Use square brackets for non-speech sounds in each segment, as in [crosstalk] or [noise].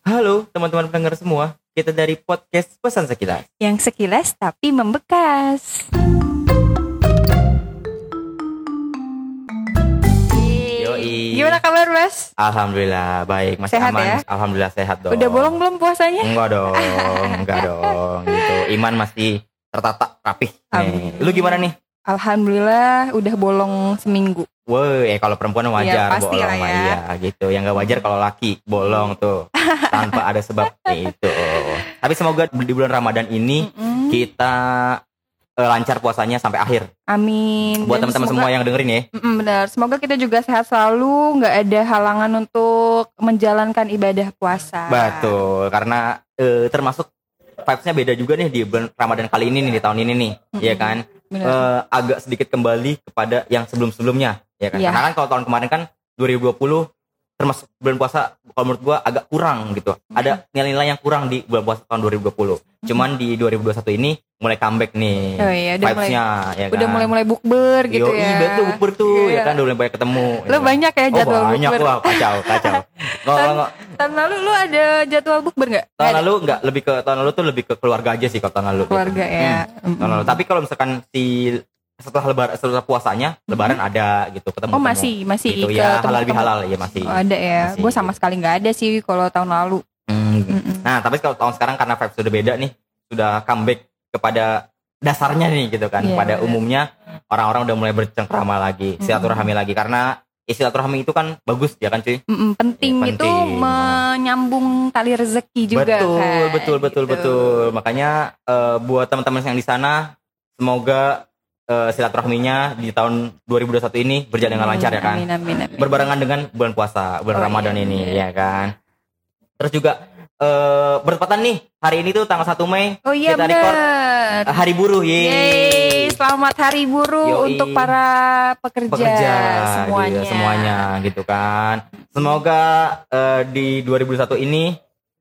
Halo teman-teman pendengar semua, kita dari podcast Pesan Sekilas. Yang sekilas tapi membekas. Yoi. Gimana kabar Mas? Alhamdulillah baik, masih Sehat aman. ya? Alhamdulillah sehat dong. Udah bolong belum puasanya? Enggak dong, enggak [laughs] dong. Gitu. Iman masih tertata rapih. Nih. Lu gimana nih? Alhamdulillah udah bolong seminggu. Woi, eh kalau perempuan wajar Iya, pasti bolong lah mah ya. iya gitu. Yang nggak wajar kalau laki bolong tuh [laughs] tanpa ada sebab itu. Tapi semoga di bulan Ramadan ini Mm-mm. kita eh, lancar puasanya sampai akhir. Amin. Buat teman-teman semua yang dengerin ya. Mm-mm, benar. Semoga kita juga sehat selalu, nggak ada halangan untuk menjalankan ibadah puasa. Betul, karena eh, termasuk vibes-nya beda juga nih di bulan Ramadan kali ini nih di tahun ini nih, Mm-mm. ya kan? Eh, agak sedikit kembali kepada yang sebelum-sebelumnya, ya kan? Iya. Karena kan kalau tahun kemarin kan 2020 termasuk bulan puasa kalau menurut gua agak kurang gitu. Ada nilai-nilai yang kurang di bulan puasa tahun 2020. Cuman di 2021 ini mulai comeback nih. Oh iya, udah mulai ya kan? udah mulai-mulai bukber gitu Yoi, ya. betul bukber tuh, ya Iya. kan udah mulai banyak ketemu. Lo ya. banyak ya Oh jadwal banyak bukber. wah kacau kacau. [laughs] Nggak- Tahun lalu lu ada jadwal bukber nggak? tahun Nggak lalu nggak lebih ke tahun lalu tuh lebih ke keluarga aja sih kalau tahun lalu. ada. keluarga ya. Hmm. Tahun lalu. Tapi kalau misalkan si setelah lebaran setelah puasanya lebaran ada gitu ketemu. Oh masih masih gitu ke ya halal bihalal ya masih. Oh, ada ya. Gue sama sekali nggak ada sih kalau tahun lalu. Hmm. Mm-mm. Nah tapi kalau tahun sekarang karena vibes sudah beda nih sudah comeback kepada dasarnya nih gitu kan Iya, pada benar. umumnya orang-orang udah mulai bercengkrama lagi Mm-mm. silaturahmi lagi karena silaturahmi itu kan bagus ya kan cuy Mm-mm, penting, Ya, itu penting. menyambung tali rezeki juga betul kan. betul betul Gitu. betul makanya eh, buat teman-teman yang di sana semoga eh, silaturahminya di tahun 2021 ini berjalan dengan lancar ya kan Amin amin amin. berbarengan dengan bulan puasa bulan Oh, Ramadan iya, ini iya. ya kan terus juga eh bertepatan nih hari ini tuh tanggal 1 Mei Oh iya kita record benar. eh, hari buruh Yeay, yeay selamat hari buruh Yoi. untuk para pekerja, pekerja semuanya. gitu, semuanya gitu kan semoga eh, di 2021 ini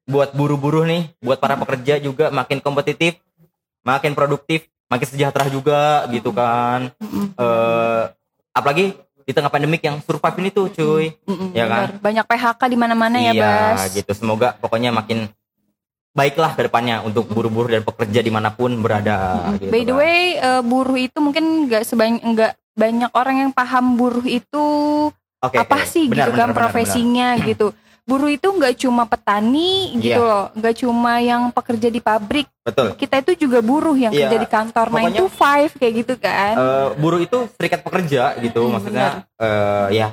buat buruh-buruh nih buat para pekerja juga makin kompetitif makin produktif makin sejahtera juga gitu kan Mm-mm. eh apalagi di tengah pandemik yang survive ini tuh cuy Mm-mm, ya kan? benar. Banyak PHK di mana-mana ya, iya Bas. gitu semoga pokoknya makin baiklah ke depannya untuk buruh-buruh dan pekerja di mana pun berada gitu By the kan. way, eh, buruh itu mungkin nggak sebanyak nggak banyak orang yang paham buruh itu Oke, apa oke. sih Benar, gitu benar, kan benar, profesinya gitu. Buruh itu nggak cuma petani gitu Iya. loh, nggak cuma yang pekerja di pabrik. betul Kita itu juga buruh yang Iya. kerja di kantor 9 Pokoknya- to 5 kayak gitu kan. Eh, buruh itu serikat pekerja gitu Hmm, maksudnya eh, ya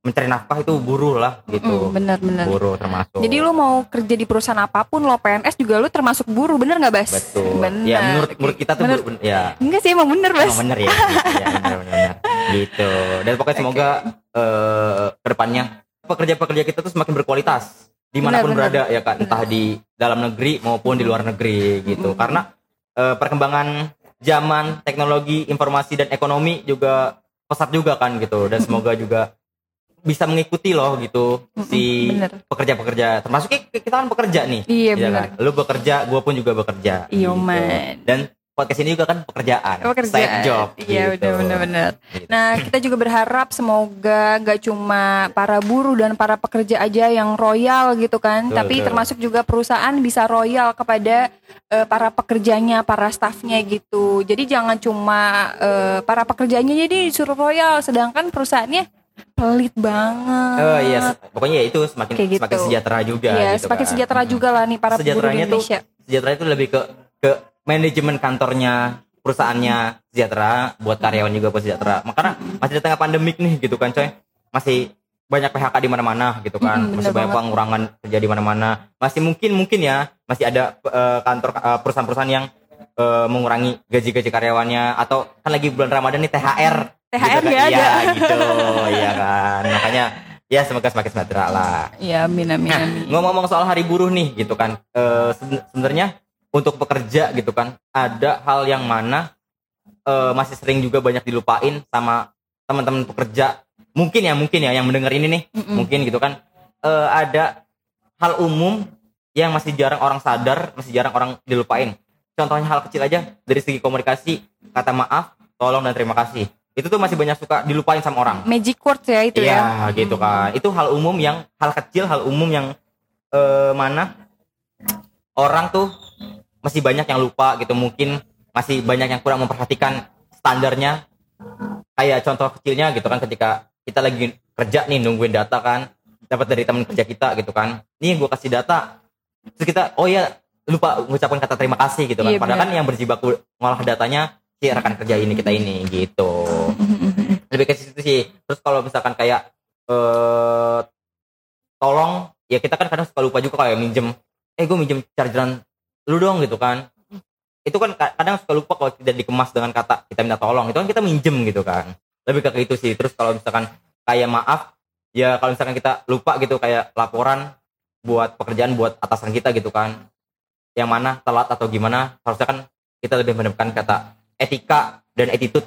mencari nafkah itu buruh lah gitu Mm, bener-bener. buruh termasuk Jadi lu mau kerja di perusahaan apa pun, lo PNS juga lu termasuk buruh, bener nggak Bas? betul Bener. ya menurut menurut kita tuh Menurut- buruh, ben- ya Enggak sih emang bener Bas. emang bener ya ya bener, bener, bener. gitu dan pokoknya [laughs] Oke. semoga eh ke depannya pekerja-pekerja kita tuh semakin berkualitas di mana pun Benar, berada ya kan entah di dalam negeri maupun di luar negeri gitu Mm. karena eh, perkembangan zaman teknologi informasi dan ekonomi juga pesat juga kan gitu dan semoga juga bisa mengikuti loh gitu Mm-mm, si pekerja-pekerja termasuk ki- kita kan pekerja nih Iya ya bener. kan? lu bekerja gue pun juga bekerja Iya gitu. man. dan podcast ini juga kan pekerjaan Pekerjaan. side job Iya gitu. udah bener-bener. Gitu. Nah kita juga berharap semoga gak cuma para buruh dan para pekerja aja yang royal gitu kan, Betul, tapi betul. termasuk juga perusahaan bisa royal kepada eh, para pekerjanya, para staffnya gitu. Jadi jangan cuma eh, para pekerjanya jadi disuruh royal, sedangkan perusahaannya pelit banget. Oh iya, pokoknya ya itu semakin Kayak gitu. semakin sejahtera juga. Iya, gitu semakin kan. sejahtera juga lah nih para buruh di Sejahteranya tuh- Indonesia. Sejahtera itu lebih ke ke manajemen kantornya, perusahaannya sejahtera, buat karyawan juga buat sejahtera. Makanya masih di tengah pandemik nih gitu kan, coy. Masih banyak PHK di mana-mana gitu kan. Mm-mm, masih banyak banget. pengurangan kerja di mana-mana. Masih mungkin mungkin ya, masih ada eh, kantor eh, perusahaan-perusahaan yang eh, mengurangi gaji-gaji karyawannya atau kan lagi bulan Ramadan nih THR. THR gitu kan. ada. Iya, gitu. Iya kan. Makanya ya semoga semakin sejahtera lah. Iya, amin amin Nah, amin. ngomong-ngomong soal hari buruh nih gitu kan. Seben- sebenarnya untuk pekerja gitu kan, ada hal yang mana eh, masih sering juga banyak dilupain sama teman-teman pekerja. Mungkin ya, mungkin ya yang mendengar ini nih, Mm-mm. mungkin gitu kan. Eh ada hal umum yang masih jarang orang sadar, masih jarang orang dilupain. Contohnya hal kecil aja dari segi komunikasi, kata maaf, tolong dan terima kasih. Itu tuh masih banyak suka dilupain sama orang. Magic word ya itu Iya ya. gitu kan. Itu hal umum yang hal kecil, hal umum yang eh, mana orang tuh masih banyak yang lupa gitu mungkin masih banyak yang kurang memperhatikan standarnya. Kayak contoh kecilnya gitu kan ketika kita lagi kerja nih nungguin data kan dapat dari teman kerja kita gitu kan. Nih gue kasih data terus kita oh ya lupa mengucapkan kata terima kasih gitu kan. Iya, padahal kan yang berjibaku ngolah datanya si rekan kerja ini kita ini gitu. Lebih ke situ sih. Terus kalau misalkan kayak eh tolong ya kita kan kadang suka lupa juga kayak minjem. Eh gue minjem chargeran lu dong gitu kan. Itu kan ka- kadang suka lupa kalau tidak dikemas dengan kata kita minta tolong. Itu kan kita minjem gitu kan. Lebih ke itu sih. Terus kalau misalkan kayak maaf ya kalau misalkan kita lupa gitu kayak laporan buat pekerjaan buat atasan kita gitu kan. Yang mana telat atau gimana harusnya kan kita lebih menemukan kata etika dan attitude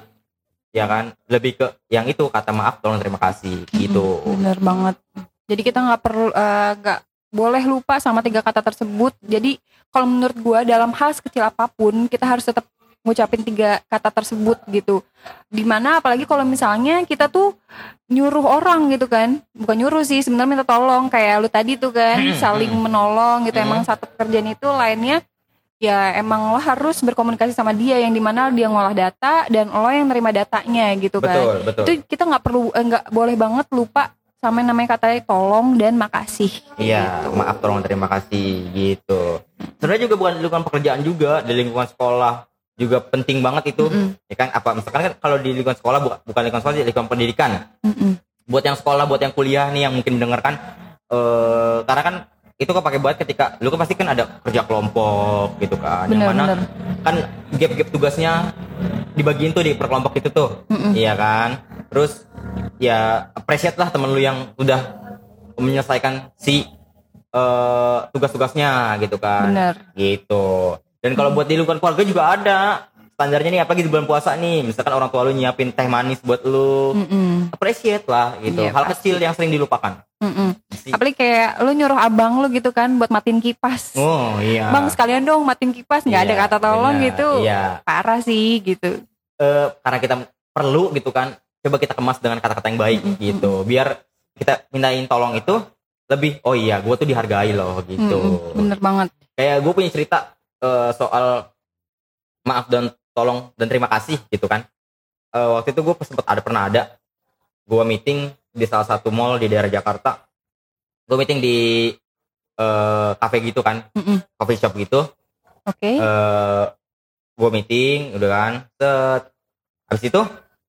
ya kan. Lebih ke yang itu kata maaf tolong terima kasih gitu. Bener banget. Jadi kita nggak perlu eh, nggak boleh lupa sama tiga kata tersebut. Jadi kalau menurut gua dalam hal sekecil apa pun kita harus tetap ngucapin tiga kata tersebut gitu. Di mana apalagi kalau misalnya kita tuh nyuruh orang gitu kan, bukan nyuruh sih sebenarnya minta tolong kayak lu tadi tuh kan Hmm, saling hmm. menolong gitu. Hmm. Emang satu pekerjaan itu lainnya ya emang lo harus berkomunikasi sama dia yang di mana dia ngolah data dan lo yang nerima datanya gitu kan betul betul itu kita nggak perlu eh, nggak boleh banget lupa sama yang namanya kata tolong dan makasih Iya, Gitu. maaf tolong terima kasih gitu. Sebenarnya juga bukan lingkungan pekerjaan juga, di lingkungan sekolah juga penting banget itu. Mm-mm, Ya kan apa misalkan kan kalau di lingkungan sekolah bu- bukan lingkungan sekolah, di lingkungan pendidikan. mm-mm. Buat yang sekolah, buat yang kuliah nih yang mungkin mendengarkan eh karena kan itu pakai buat ketika lu kan pasti kan ada kerja kelompok gitu kan. bener yang mana bener kan gap-gap tugasnya dibagiin tuh di per kelompok itu tuh. Mm-mm. Iya kan? Terus ya appreciate lah temen lu yang udah menyelesaikan si eh, tugas-tugasnya gitu kan. bener Gitu. Dan kalau buat di lingkungan keluarga juga ada standarnya nih apalagi di bulan puasa nih. Misalkan orang tua lu nyiapin teh manis buat lu. Mm-mm, Appreciate lah gitu. Iya, Hal pasti. kecil yang sering dilupakan. Si- apalagi kayak lu nyuruh abang lu gitu kan buat matiin kipas Oh iya. bang sekalian dong matiin kipas nggak ada Iya, kata tolong benar. gitu Iya. parah sih gitu Eh, karena kita perlu gitu kan. Coba kita kemas dengan kata-kata yang baik Mm-mm. gitu. Biar kita mintain tolong itu lebih oh iya gue tuh dihargai loh gitu. Mm-mm, bener banget Kayak gue punya cerita eh, soal maaf dan tolong dan terima kasih gitu kan. Eh, waktu itu gue sempat ada pernah ada gue meeting di salah satu mall di daerah Jakarta. Gue meeting di eh cafe gitu kan, Mm-mm. coffee shop gitu. oke eh gue meeting udah kan set habis itu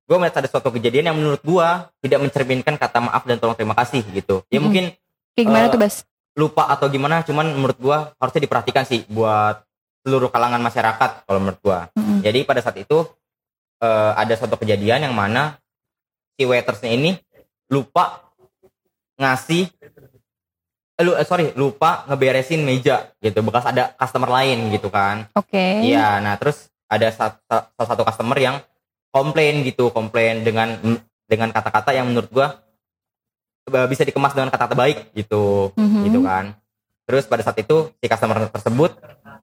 gue melihat ada suatu kejadian yang menurut gue tidak mencerminkan kata maaf dan tolong terima kasih gitu ya Mm-mm. mungkin kayak gimana tuh bas lupa atau gimana cuman menurut gue harusnya diperhatikan sih buat seluruh kalangan masyarakat kalau menurut gue Mm-mm. Jadi pada saat itu eh, ada suatu kejadian yang mana si waitersnya ini lupa ngasih eh, lu eh, sorry lupa ngeberesin meja gitu bekas ada customer lain gitu kan oke Iya, nah terus ada salah satu customer yang komplain gitu, komplain dengan dengan kata-kata yang menurut gua bisa dikemas dengan kata-kata baik gitu, Mhm. gitu kan. Terus pada saat itu si customer tersebut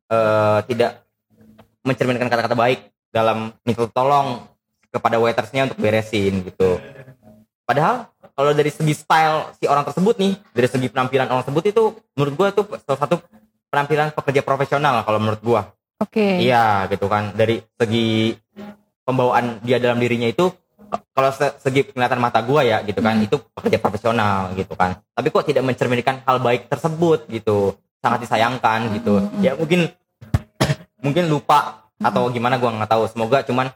eh, tidak mencerminkan kata-kata baik dalam minta tolong kepada waitersnya untuk beresin gitu. Padahal kalau dari segi style si orang tersebut nih, dari segi penampilan orang tersebut itu menurut gua itu salah satu penampilan pekerja profesional kalau menurut gua. oke Iya gitu kan dari segi pembawaan dia dalam dirinya itu kalau se- segi penglihatan mata gua ya gitu kan Hmm. itu pekerja profesional gitu kan. Tapi kok tidak mencerminkan hal baik tersebut gitu. Sangat disayangkan gitu. Hmm. Ya mungkin mungkin lupa atau gimana gua nggak tahu. Semoga cuman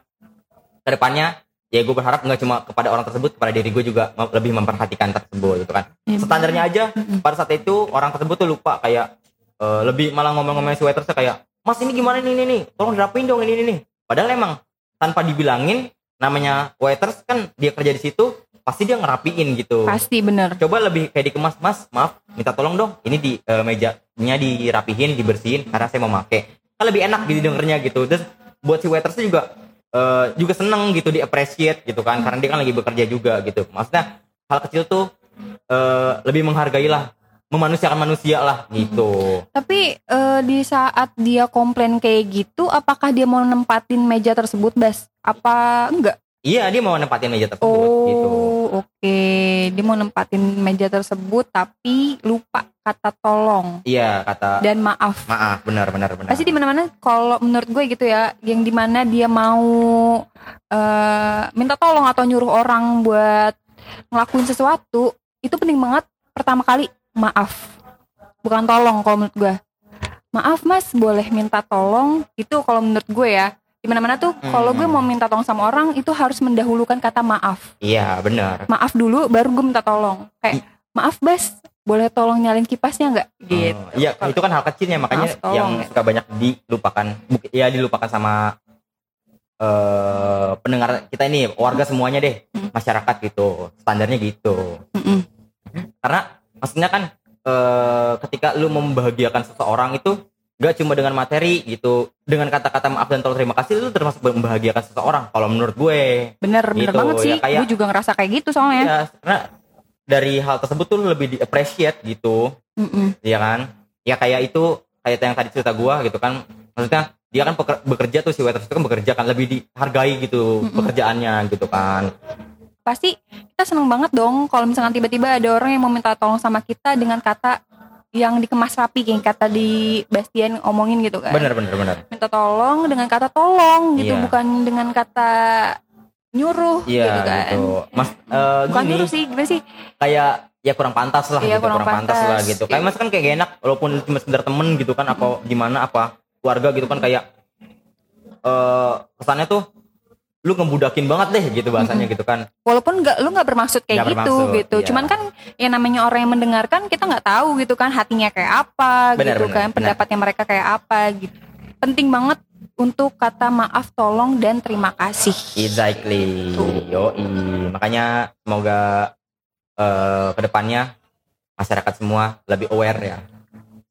ke depannya ya gue berharap nggak cuma kepada orang tersebut kepada diri gue juga lebih memperhatikan tersebut gitu kan. Iya, standarnya aja pada saat itu orang tersebut tuh lupa kayak eh, lebih malah ngomong-ngomong si waitersnya kayak mas ini gimana nih ini nih tolong dirapiin dong ini ini nih padahal emang tanpa dibilangin namanya waiters kan dia kerja di situ pasti dia ngerapiin gitu. Pasti bener coba lebih kayak dikemas mas maaf minta tolong dong ini di eh, mejanya dirapihin dibersihin karena saya mau make kan lebih enak gitu dengernya gitu terus buat si waiters juga eh, juga seneng gitu di appreciate gitu kan karena dia kan lagi bekerja juga gitu maksudnya hal kecil tuh eh, lebih menghargai lah memanusiakan manusia lah gitu Tapi eh, di saat dia komplain kayak gitu, apakah dia mau nempatin meja tersebut, Bas? Apa enggak? Iya, dia mau nempatin meja tersebut Oh, gitu. oke. Dia mau nempatin meja tersebut tapi lupa kata tolong Iya, kata dan maaf. maaf, benar benar benar. Pasti di mana-mana kalau menurut gue gitu ya, yang di mana dia mau eh, minta tolong atau nyuruh orang buat ngelakuin sesuatu, itu penting banget pertama kali maaf. Bukan tolong kalau menurut gue. Maaf Mas, boleh minta tolong. Itu kalau menurut gue ya. Di mana-mana tuh kalau gue Hmm. mau minta tolong sama orang itu harus mendahulukan kata maaf. Iya, benar. Maaf dulu baru gue minta tolong. Kayak maaf Bas, boleh tolong nyalin kipasnya nggak? Gitu. Oh, Iya, itu kan hal kecilnya makanya Maaf, tolong, yang ya. suka banyak dilupakan. Ya dilupakan sama eh pendengar kita ini, warga semuanya deh, Hmm. masyarakat gitu. Standarnya gitu. Mm-mm. Karena maksudnya kan eh ketika lu membahagiakan seseorang itu gak cuma dengan materi gitu, dengan kata-kata maaf dan tolong terima kasih itu termasuk membahagiakan seseorang kalau menurut gue. Bener, bener Gitu, banget sih. ya kayak- Gue juga ngerasa kayak gitu soalnya. Ya, karena dari hal tersebut tuh lebih di appreciate gitu. Mm-mm. Iya kan? Ya kayak itu kayak yang tadi cerita gua gitu kan. Maksudnya dia kan bekerja tuh si waiters itu kan bekerja kan lebih dihargai gitu Mm-mm. pekerjaannya gitu kan. Pasti kita seneng banget dong kalau misalkan tiba-tiba ada orang yang mau minta tolong sama kita dengan kata yang dikemas rapi kayak kata di Bastian omongin gitu kan. Bener bener bener. Minta tolong dengan kata tolong gitu, Iya. bukan dengan kata nyuruh Iya gitu kan. gitu. Mas eh, Bukan gini nyuruh sih, gimana sih? kayak ya kurang pantas lah Iya, gitu, kurang kurang, pantas. pantas. lah gitu. Kayak Iya. mas kan kayak gak enak walaupun cuma sekedar temen gitu kan apa gimana apa keluarga gitu kan kayak eh kesannya tuh lu ngebudakin banget deh gitu bahasanya gitu kan. Walaupun nggak lu nggak bermaksud kayak Nggak gitu bermaksud, gitu. iya. Cuman kan yang namanya orang yang mendengarkan kita nggak tahu gitu kan hatinya kayak apa Benar, gitu benar, kan, benar. pendapatnya mereka kayak apa gitu. Penting banget untuk kata maaf, tolong dan terima kasih. Exactly. Yoi. Makanya semoga eh ke depannya masyarakat semua lebih aware ya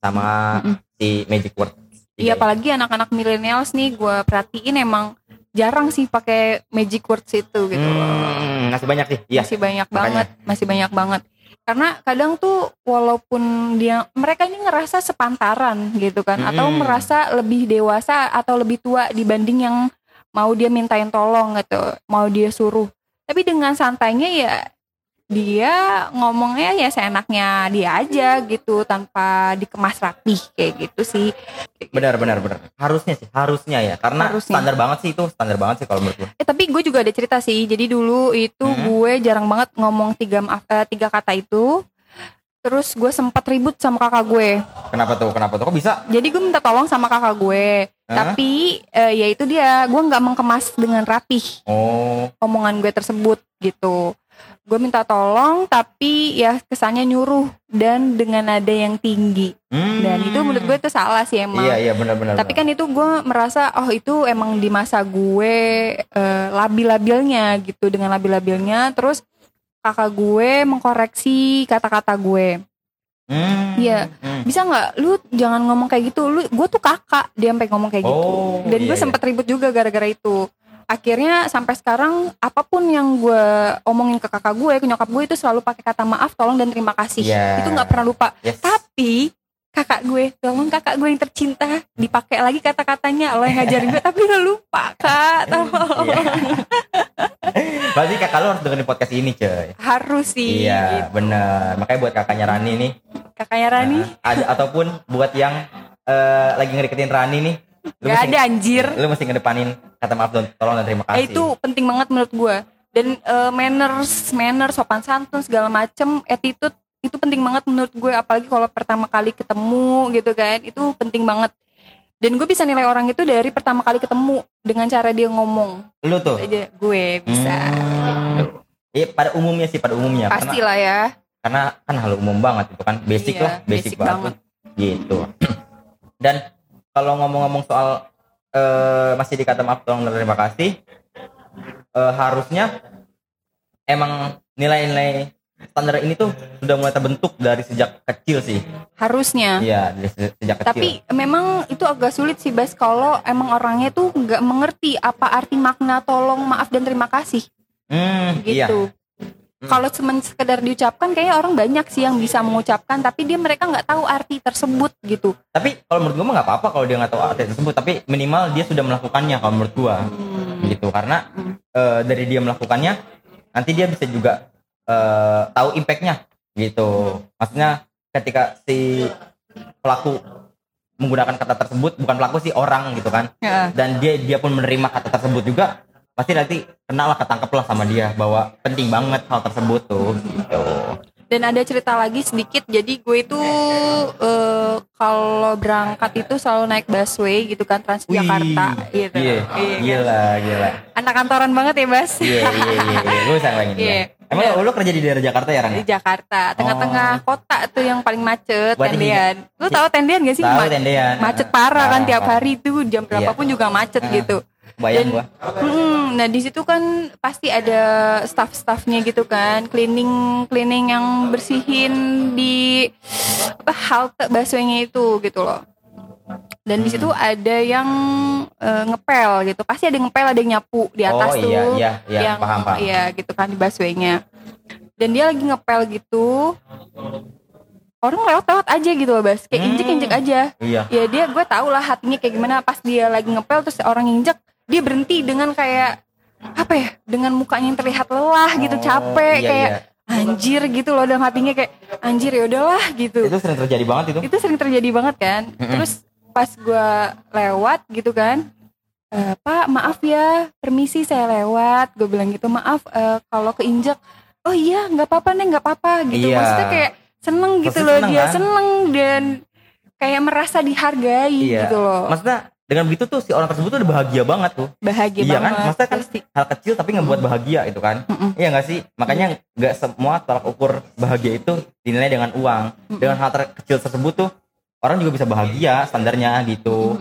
sama Mm-mm. si magic word. Iya apalagi anak-anak millennials nih gue perhatiin emang jarang sih pakai magic words itu gitu. Hmm, masih banyak sih. Iya. Masih banyak makanya. banget, masih banyak banget. Karena kadang tuh walaupun dia mereka ini ngerasa sepantaran gitu kan atau Mm-mm. merasa lebih dewasa atau lebih tua dibanding yang mau dia mintain tolong gitu, mau dia suruh. Tapi dengan santainya ya dia ngomongnya ya seenaknya dia aja gitu tanpa dikemas rapih kayak gitu sih. Benar benar benar. Harusnya sih, harusnya ya. Karena Harusnya. standar banget sih itu, standar banget sih kalau menurut gue. Eh tapi gue juga ada cerita sih. Jadi dulu itu Hmm. gue jarang banget ngomong tiga maaf eh, tiga kata itu. Terus gue sempat ribut sama kakak gue. Kenapa tuh? Kenapa tuh? Kok bisa? Jadi gue minta tolong sama kakak gue. Hah? Tapi eh, ya itu dia, gue nggak mengemas dengan rapih Oh, omongan gue tersebut gitu. Gue minta tolong tapi ya kesannya nyuruh dan dengan nada yang tinggi. hmm. Dan itu menurut gue itu salah sih emang. Iya iya benar benar. Tapi kan itu gue merasa oh itu emang di masa gue eh, labil-labilnya gitu dengan labil-labilnya terus kakak gue mengkoreksi kata-kata gue Hmm, Iya. hmm. bisa nggak lu jangan ngomong kayak gitu lu gue tuh kakak dia sampai ngomong kayak gitu Oh, dan iya, gue iya. sempet ribut juga gara-gara itu akhirnya sampai sekarang apa pun yang gue omongin ke kakak gue ke nyokap gue itu selalu pakai kata maaf tolong dan terima kasih Iya. itu nggak pernah lupa Yes. tapi kakak gue tolong kakak gue yang tercinta dipakai lagi kata-katanya lo yang ngajarin gue tapi lo lupa kak tolong Iya. [laughs] Berarti kakak lu harus dengerin podcast ini, coy. harus sih Iya, gitu. bener. Makanya buat kakaknya Rani nih, kakaknya Rani Nah, ada ataupun buat yang eh, lagi ngedeketin Rani nih, lu gak mesti, ada anjir lu mesti ngedepanin kata maaf dan tolong dan terima Eh, kasih. itu penting banget menurut gue dan eh, manners manners sopan santun segala macem attitude itu penting banget menurut gue apalagi kalau pertama kali ketemu gitu kan itu penting banget dan gue bisa nilai orang itu dari pertama kali ketemu dengan cara dia ngomong lu tuh. aja gue bisa Hmm. Iya, pada umumnya sih, pada umumnya. pasti Karena, lah ya karena kan hal umum banget itu kan, basic Iya, lah, basic, basic banget. banget. Gitu. [clears throat] Dan kalau ngomong-ngomong soal eh, masih dikata maaf tolong dan terima kasih, eh, harusnya emang nilai-nilai standar ini tuh sudah mulai terbentuk dari sejak kecil sih. harusnya Iya, dari sejak kecil. tapi memang itu agak sulit sih Bas kalau emang orangnya tuh nggak mengerti apa arti makna tolong maaf dan terima kasih hmm, iya. Hmm. Kalau cuma sekedar diucapkan kayaknya orang banyak sih yang bisa mengucapkan tapi dia mereka nggak tahu arti tersebut gitu. Tapi kalau menurut gue nggak apa-apa kalau dia nggak tahu arti tersebut, tapi minimal dia sudah melakukannya kalau menurut gue, gitu. Karena Hmm. eh, dari dia melakukannya, nanti dia bisa juga eh, tahu impactnya, gitu. Maksudnya ketika si pelaku menggunakan kata tersebut, bukan pelaku sih orang gitu kan, Ya. dan dia dia pun menerima kata tersebut juga, pasti nanti kenal lah ketangkep lah sama dia bahwa penting banget hal tersebut tuh, gitu. Dan ada cerita lagi sedikit. Jadi gue itu eh, kalau berangkat itu selalu naik busway gitu kan Transjakarta gitu. Iya, Iya kan? gila, gila. Anak kantoran banget ya, Bas. Iya iya iya, iya. gue Iya. ya. Emang lo, lo kerja di daerah Jakarta ya Ran? Di Jakarta, tengah-tengah kota tuh yang paling macet, Oh. Berarti di- tendean. Lu tahu tendean gak sih? Tahu Ma- tendean. Macet parah kan tiap Parah. hari tuh jam berapapun juga macet Ah. gitu. Bayang gua. Mm, nah di situ kan pasti ada staff-staffnya gitu kan, cleaning cleaning yang bersihin di apa halte busway-nya itu gitu loh. Dan di situ Hmm. ada yang eh, ngepel gitu, pasti ada yang ngepel, ada yang nyapu di atas Oh, tuh, iya, iya, iya, yang paham, paham. iya gitu kan di busway-nya. Dan dia lagi ngepel gitu, orang lewat-lewat aja gitu loh bas, kayak Hmm. injek-injek aja Iya. ya dia gue tau lah hatinya kayak gimana pas dia lagi ngepel terus orang injek dia berhenti dengan kayak apa ya dengan mukanya yang terlihat lelah gitu Oh, capek iya, kayak iya. anjir gitu loh dalam hatinya kayak anjir ya udahlah gitu Itu sering terjadi banget itu. itu sering terjadi banget kan Mm-mm. terus pas gue lewat gitu kan "Eh, pak maaf ya permisi saya lewat gue bilang gitu maaf eh, kalau keinjek oh iya nggak apa-apa nih nggak apa-apa gitu Iya. maksudnya kayak seneng gitu Pasti loh seneng, dia kan? seneng dan kayak merasa dihargai Iya. gitu loh Maksudnya dengan begitu tuh si orang tersebut tuh udah bahagia banget tuh. bahagia iya kan? banget Maksudnya kan pasti. hal kecil tapi ngebuat bahagia itu kan. Mm-mm. Iya nggak sih? Makanya nggak semua tolak ukur bahagia itu dinilai dengan uang. Dengan hal ter- kecil tersebut tuh orang juga bisa bahagia standarnya gitu.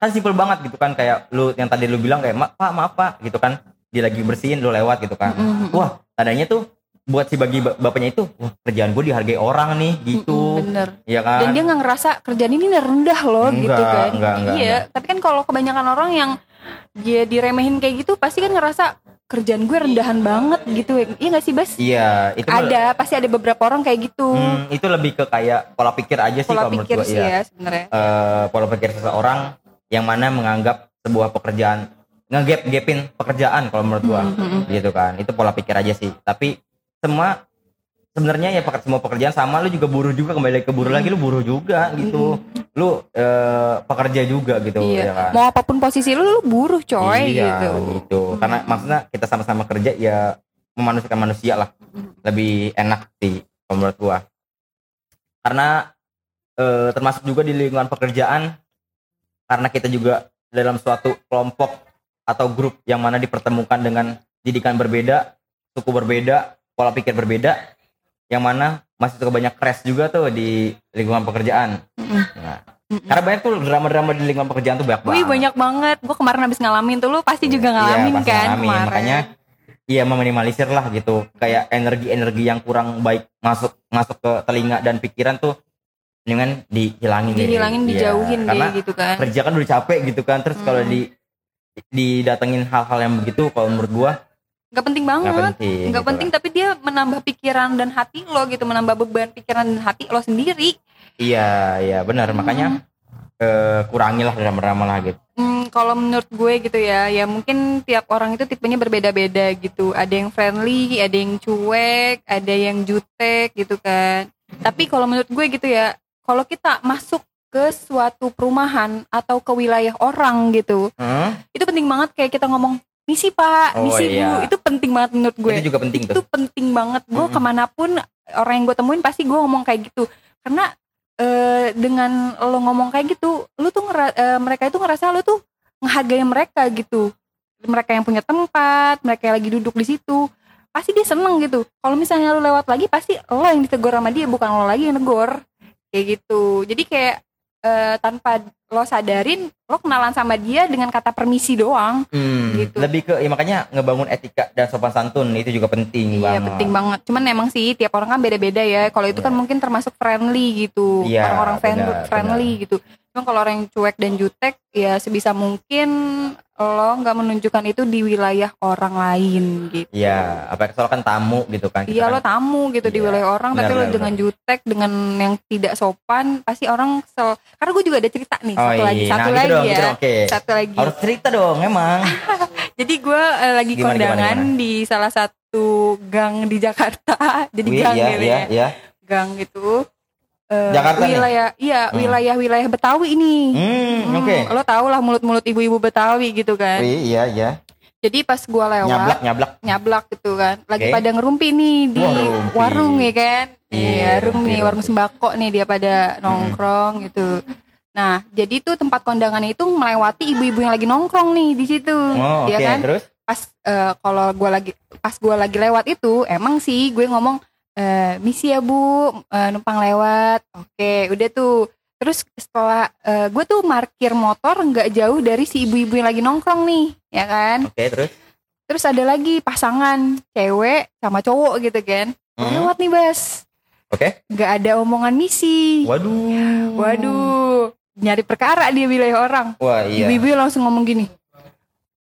kan simpel banget gitu kan kayak lu yang tadi lu bilang kayak "Ma- pak maaf pak gitu kan dia lagi bersihin lu lewat gitu kan. Wah tandanya tuh buat si bagi ba- bapaknya itu wah kerjaan gue dihargai orang nih gitu. Bener. Iya kan? dan dia nggak ngerasa kerjaan ini rendah loh Enggak, gitu kan. enggak, enggak, iya tapi kan kalau kebanyakan orang yang dia diremehin kayak gitu pasti kan ngerasa kerjaan gue rendahan banget gitu. Iya nggak sih Bas? Iya, itu ada pasti ada beberapa orang kayak gitu. Hmm, itu lebih ke kayak pola pikir aja sih pola kalau menurut pikir gua sih iya. ya sebenarnya. Eh, pola pikir seseorang yang mana menganggap sebuah pekerjaan ngegap gapin pekerjaan kalau menurut gua Hmm, gitu kan. Itu pola pikir aja sih. Tapi semua sebenarnya ya semua pekerjaan sama lu juga buruh juga kembali ke buruh lagi lu buruh juga gitu. Lu eh, pekerja juga gitu Hmm. iya. ya kan? Mau apa pun posisi lu lu buruh coy iya, gitu. gitu. karena maksudnya kita sama-sama kerja ya memanusiakan manusia lah. Hmm. lebih enak sih menurut gua. Karena eh, termasuk juga di lingkungan pekerjaan karena kita juga dalam suatu kelompok atau grup yang mana dipertemukan dengan didikan berbeda suku berbeda pola pikir berbeda yang mana masih suka banyak crash juga tuh di lingkungan pekerjaan nah, karena banyak tuh drama-drama di lingkungan pekerjaan tuh banyak Wih banget banyak banget gue kemarin habis ngalamin tuh lu pasti juga ngalamin Iya, pasti kan ngalamin. kemarin Makanya iya meminimalisir lah gitu. Kayak energi-energi yang kurang baik masuk masuk ke telinga dan pikiran tuh dengan dihilangin deh. dihilangin Iya, dijauhin Karena deh gitu kan kerja kan udah capek gitu kan. Terus kalau Hmm. di didatengin hal-hal yang begitu kalau menurut gua nggak penting banget nggak penting. nggak gitu penting tapi dia menambah pikiran dan hati lo gitu menambah beban pikiran dan hati lo sendiri Iya, iya benar. Makanya eh, kurangilah drama-drama lah gitu. Hmm, kalau menurut gue gitu ya ya mungkin tiap orang itu tipenya berbeda-beda gitu ada yang friendly ada yang cuek ada yang jutek gitu kan tapi kalau menurut gue gitu ya kalau kita masuk ke suatu perumahan atau ke wilayah orang gitu Hmm? itu penting banget kayak kita ngomong misi pak. Oh, misi iya. bu itu penting banget menurut gue. Itu juga penting itu tuh. penting banget. Gue Mm-mm. ke mana pun orang yang gue temuin pasti gue ngomong kayak gitu. Karena eh, dengan lo ngomong kayak gitu lu tuh ngera- eh, mereka itu ngerasa lu tuh menghargai mereka gitu. Mereka yang punya tempat mereka yang lagi duduk di situ pasti dia seneng gitu. Kalau misalnya lu lewat lagi pasti lo yang ditegur sama dia bukan lo lagi yang negor. Kayak gitu. Jadi kayak eh, tanpa lo sadarin lo kenalan sama dia dengan kata permisi doang Hmm, gitu. Lebih ke ya makanya ngebangun etika dan sopan santun itu juga penting Iya banget. penting banget. Cuman emang sih tiap orang kan beda-beda ya. Kalau itu kan Iya. mungkin termasuk friendly gitu. Iya, Orang-orang friend- benar, friendly gitu. Cuma kalau orang yang cuek dan jutek ya sebisa mungkin lo nggak menunjukkan itu di wilayah orang lain gitu. Iya, apa soal kan tamu gitu kan. Iya kan- lo tamu gitu di Iya, wilayah orang tapi benar, lo benar, dengan jutek dengan yang tidak sopan pasti orang kesel. Karena gue juga ada cerita nih Oh satu iya, lagi nah, satu gitu lagi dong, ya. gitu dong, Oke. Satu lagi. Harus cerita dong, emang. [laughs] Jadi gue eh, lagi Gimana, gimana, kondangan gimana? di salah satu gang di Jakarta. [laughs] Jadi Wih, gang iya, gitu iya, ya. iya. Gang itu. Eh, Jakarta nih? wilayah iya Hmm. wilayah wilayah Betawi nih. Hmm, Hmm, oke. Lo tau lah mulut-mulut ibu-ibu Betawi gitu kan. Wih, iya, iya. Jadi pas gua lewat Nyablak, nyablak. nyablak gitu kan. Lagi Oke. pada ngerumpi nih di Wah, warung ya kan. Iya, Iya, warung nih, warung sembako nih dia pada nongkrong gitu. Nah, jadi tuh tempat kondangan itu melewati ibu-ibu yang lagi nongkrong nih di situ. Oh, ya kan? Terus? Pas eh, kalau gua lagi pas gua lagi lewat itu emang sih gue ngomong eh misi ya Bu, eh, numpang lewat. Oke, udah tuh. Terus setelah eh, gue tuh parkir motor nggak jauh dari si ibu-ibu yang lagi nongkrong nih, ya kan? Oke, terus? Terus ada lagi pasangan cewek sama cowok gitu kan. Hmm. Lewat nih Bas. Oke. Nggak ada omongan misi. Waduh. Waduh, nyari perkara dia wilayah orang. Wah, iya. Ibu-ibu langsung ngomong gini.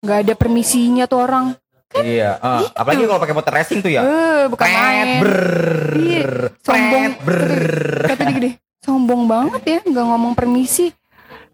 Nggak ada permisinya tuh orang. Iya. Ah, Gitu. apalagi kalau pakai motor racing tuh ya. Eh, bukan Pret, main. brrrr, Iya, sombong. brrrr. Kata dia gini, sombong banget ya, nggak ngomong permisi.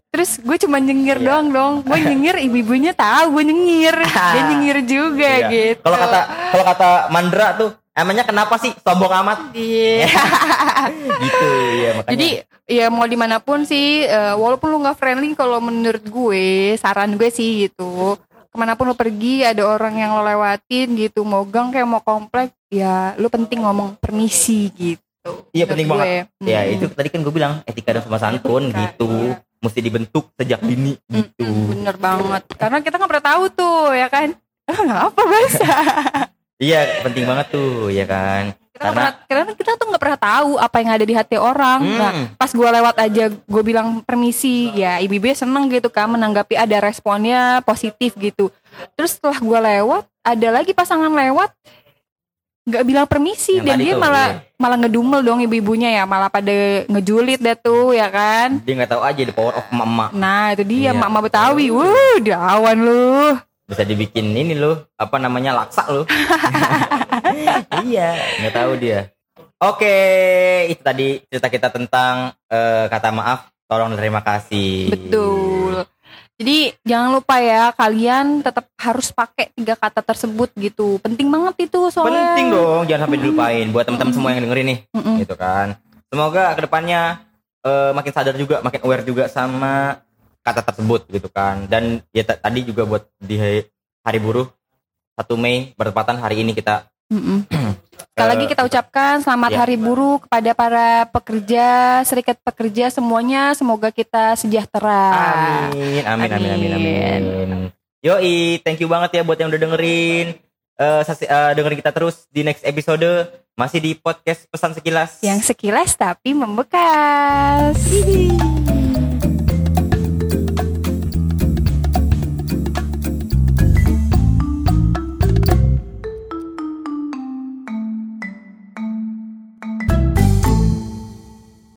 Terus gue cuma nyengir Iya. doang dong. Gue nyengir, ibu-ibunya tahu gue nyengir. [laughs] Dia nyengir juga Iya. gitu. Kalau kata kalau kata Mandra tuh, emangnya kenapa sih sombong amat? Iya. [laughs] gitu ya makanya. Jadi ya mau di mana pun sih, eh, walaupun lu nggak friendly, kalau menurut gue, saran gue sih gitu, ke mana pun lu pergi ada orang yang lo lewatin gitu, mau gang kayak mau komplek, ya lu penting ngomong permisi gitu. Iya, penting gue. banget. ya Hmm. itu tadi kan gue bilang etika dan sopan santun Etika, gitu. iya. Mesti dibentuk sejak dini gitu. Mm-mm, bener banget. Karena kita nggak pernah tahu tuh, ya kan? [laughs] Apa bahasa. Iya, penting banget tuh, ya kan. Karena karena kita tuh nggak pernah tahu apa yang ada di hati orang. Hmm. Nah, pas gue lewat aja, gue bilang permisi, ya ibu-ibu seneng gitu kan, menanggapi ada responnya positif gitu. Terus setelah gue lewat, ada lagi pasangan lewat, nggak bilang permisi Yang dan dia tuh, malah iya. malah ngedumel dong ibu-ibunya ya, malah pada ngejulit dah tuh ya kan. dia nggak tahu aja the power of mama. Nah itu dia Iya. mak-mak Betawi, wuh dawan lu. Bisa dibikin ini loh, apa namanya laksa loh. [laughs] iya, nggak tahu dia. Oke, itu tadi cerita kita tentang eh, kata maaf, tolong dan terima kasih. Betul. Jadi jangan lupa ya kalian tetap harus pakai tiga kata tersebut gitu. Penting banget itu soalnya. Penting dong, jangan sampai dilupain buat teman-teman semua yang dengerin nih, Mm-mm. gitu kan. Semoga ke depannya eh, makin sadar juga, makin aware juga sama kata tersebut, gitu kan. Dan ya ta- tadi juga buat di hari, hari buruh 1 Mei bertepatan hari ini kita Mm-mm. [clears throat] Sekali lagi Eh, kita ucapkan selamat ya. hari buruh kepada para pekerja, serikat pekerja semuanya. Semoga kita sejahtera. Amin, amin, amin, amin, Amin. amin. Yoi, thank you banget ya buat yang udah dengerin. Eh, sasi- eh, dengerin kita terus di next episode masih di podcast pesan sekilas. Yang sekilas tapi membekas.